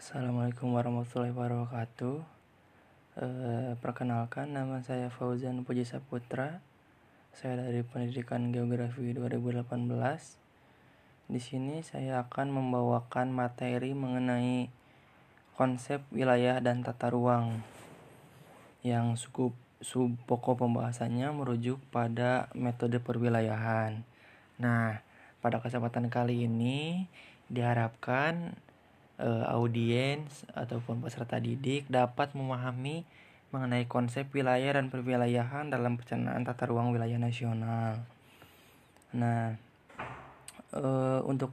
Assalamualaikum warahmatullahi wabarakatuh. E, perkenalkan nama saya Fauzan Puji Saputra. Saya dari Pendidikan Geografi 2018. Di sini saya akan membawakan materi mengenai konsep wilayah dan tata ruang yang cukup sub pokok pembahasannya merujuk pada metode perwilayahan. Nah, pada kesempatan kali ini diharapkan uh, audiens ataupun peserta didik dapat memahami mengenai konsep wilayah dan perwilayahan dalam perencanaan tata ruang wilayah nasional. Nah, uh, untuk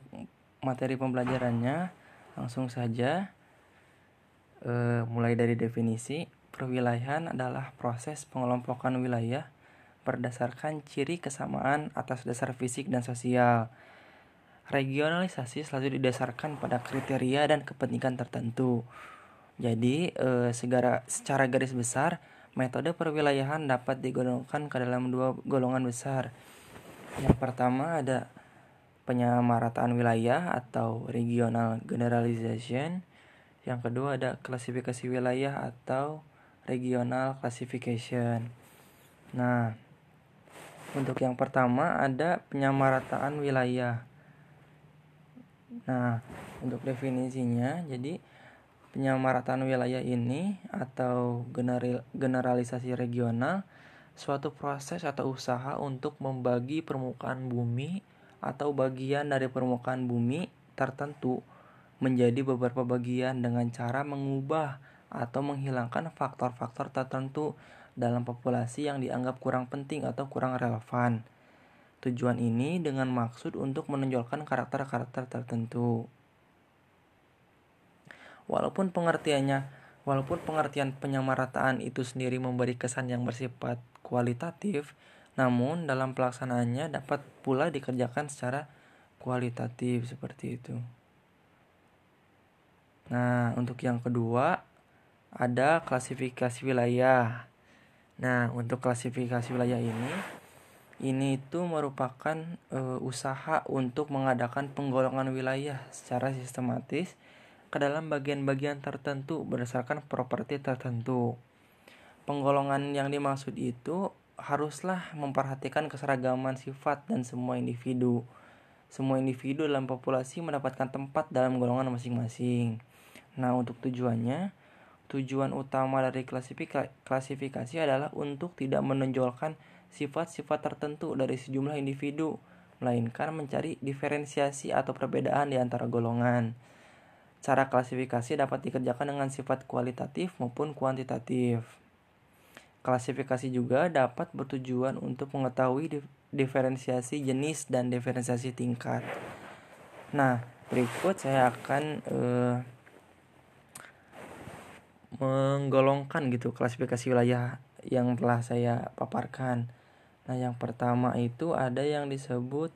materi pembelajarannya langsung saja uh, mulai dari definisi perwilayahan adalah proses pengelompokan wilayah berdasarkan ciri kesamaan atas dasar fisik dan sosial Regionalisasi selalu didasarkan pada kriteria dan kepentingan tertentu. Jadi, e, segara, secara garis besar, metode perwilayahan dapat digolongkan ke dalam dua golongan besar. Yang pertama ada penyamarataan wilayah atau regional generalization. Yang kedua ada klasifikasi wilayah atau regional classification. Nah, untuk yang pertama ada penyamarataan wilayah. Nah, untuk definisinya, jadi penyamarataan wilayah ini atau generalisasi regional suatu proses atau usaha untuk membagi permukaan bumi atau bagian dari permukaan bumi tertentu menjadi beberapa bagian dengan cara mengubah atau menghilangkan faktor-faktor tertentu dalam populasi yang dianggap kurang penting atau kurang relevan. Tujuan ini dengan maksud untuk menonjolkan karakter-karakter tertentu. Walaupun pengertiannya, walaupun pengertian penyamarataan itu sendiri memberi kesan yang bersifat kualitatif, namun dalam pelaksanaannya dapat pula dikerjakan secara kualitatif seperti itu. Nah, untuk yang kedua ada klasifikasi wilayah. Nah, untuk klasifikasi wilayah ini ini itu merupakan e, usaha untuk mengadakan penggolongan wilayah secara sistematis ke dalam bagian-bagian tertentu berdasarkan properti tertentu. Penggolongan yang dimaksud itu haruslah memperhatikan keseragaman sifat dan semua individu. Semua individu dalam populasi mendapatkan tempat dalam golongan masing-masing. Nah, untuk tujuannya, tujuan utama dari klasifikasi adalah untuk tidak menonjolkan sifat-sifat tertentu dari sejumlah individu, melainkan mencari diferensiasi atau perbedaan di antara golongan. Cara klasifikasi dapat dikerjakan dengan sifat kualitatif maupun kuantitatif. Klasifikasi juga dapat bertujuan untuk mengetahui diferensiasi jenis dan diferensiasi tingkat. Nah, berikut saya akan uh, menggolongkan gitu klasifikasi wilayah yang telah saya paparkan. Nah, yang pertama itu ada yang disebut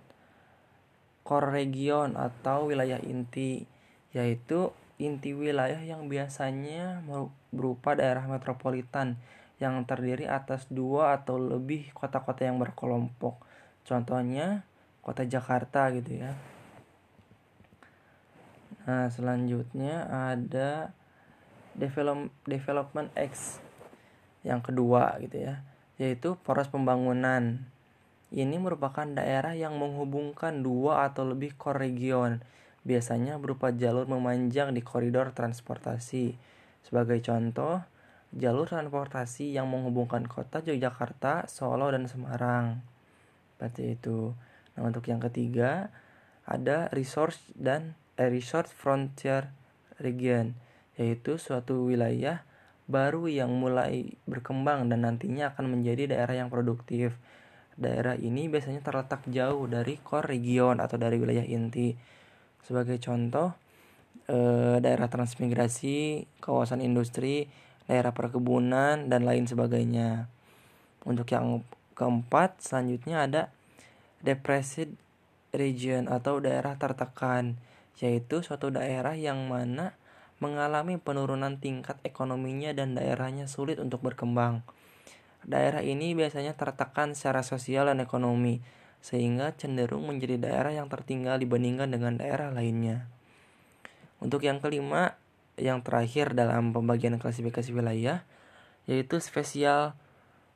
core region atau wilayah inti, yaitu inti wilayah yang biasanya berupa daerah metropolitan yang terdiri atas dua atau lebih kota-kota yang berkelompok. Contohnya kota Jakarta gitu ya. Nah, selanjutnya ada develop, development X yang kedua gitu ya yaitu poros pembangunan. Ini merupakan daerah yang menghubungkan dua atau lebih core region, biasanya berupa jalur memanjang di koridor transportasi. Sebagai contoh, jalur transportasi yang menghubungkan kota Yogyakarta, Solo, dan Semarang. Seperti itu. Nah, untuk yang ketiga, ada resource dan eh, resource frontier region, yaitu suatu wilayah baru yang mulai berkembang dan nantinya akan menjadi daerah yang produktif. Daerah ini biasanya terletak jauh dari core region atau dari wilayah inti. Sebagai contoh, eh, daerah transmigrasi, kawasan industri, daerah perkebunan, dan lain sebagainya. Untuk yang keempat, selanjutnya ada depressed region atau daerah tertekan, yaitu suatu daerah yang mana mengalami penurunan tingkat ekonominya dan daerahnya sulit untuk berkembang. Daerah ini biasanya tertekan secara sosial dan ekonomi, sehingga cenderung menjadi daerah yang tertinggal dibandingkan dengan daerah lainnya. Untuk yang kelima, yang terakhir dalam pembagian klasifikasi wilayah yaitu spesial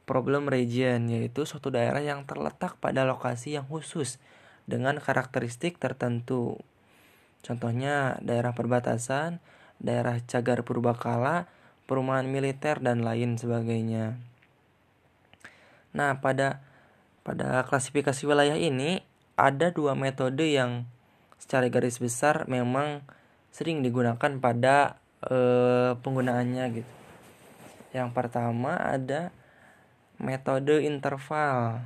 problem region yaitu suatu daerah yang terletak pada lokasi yang khusus dengan karakteristik tertentu. Contohnya daerah perbatasan, daerah cagar purbakala, perumahan militer dan lain sebagainya. Nah, pada pada klasifikasi wilayah ini ada dua metode yang secara garis besar memang sering digunakan pada e, penggunaannya gitu. Yang pertama ada metode interval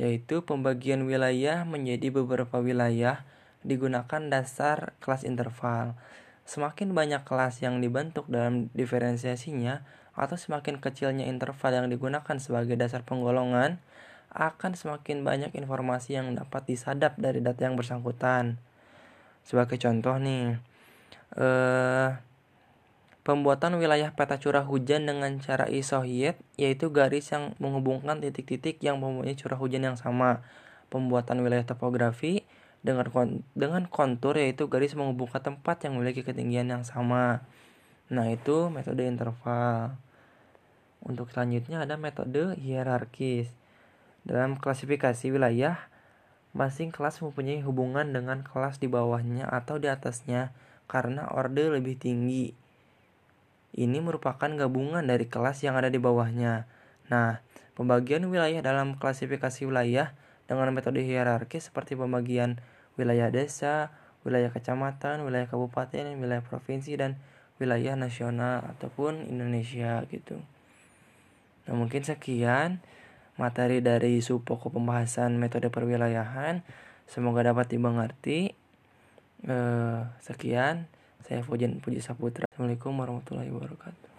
yaitu pembagian wilayah menjadi beberapa wilayah digunakan dasar kelas interval. Semakin banyak kelas yang dibentuk dalam diferensiasinya atau semakin kecilnya interval yang digunakan sebagai dasar penggolongan, akan semakin banyak informasi yang dapat disadap dari data yang bersangkutan. Sebagai contoh nih, eh, pembuatan wilayah peta curah hujan dengan cara isohyet, yaitu garis yang menghubungkan titik-titik yang mempunyai curah hujan yang sama. Pembuatan wilayah topografi dengan dengan kontur yaitu garis menghubungkan tempat yang memiliki ketinggian yang sama. Nah, itu metode interval. Untuk selanjutnya ada metode hierarkis. Dalam klasifikasi wilayah, masing kelas mempunyai hubungan dengan kelas di bawahnya atau di atasnya karena orde lebih tinggi. Ini merupakan gabungan dari kelas yang ada di bawahnya. Nah, pembagian wilayah dalam klasifikasi wilayah dengan metode hierarkis seperti pembagian wilayah desa, wilayah kecamatan, wilayah kabupaten, wilayah provinsi dan wilayah nasional ataupun Indonesia gitu. Nah, mungkin sekian materi dari sub pokok pembahasan metode perwilayahan. Semoga dapat dimengerti. Eh, sekian, saya Fujian Puji Saputra. Assalamualaikum warahmatullahi wabarakatuh.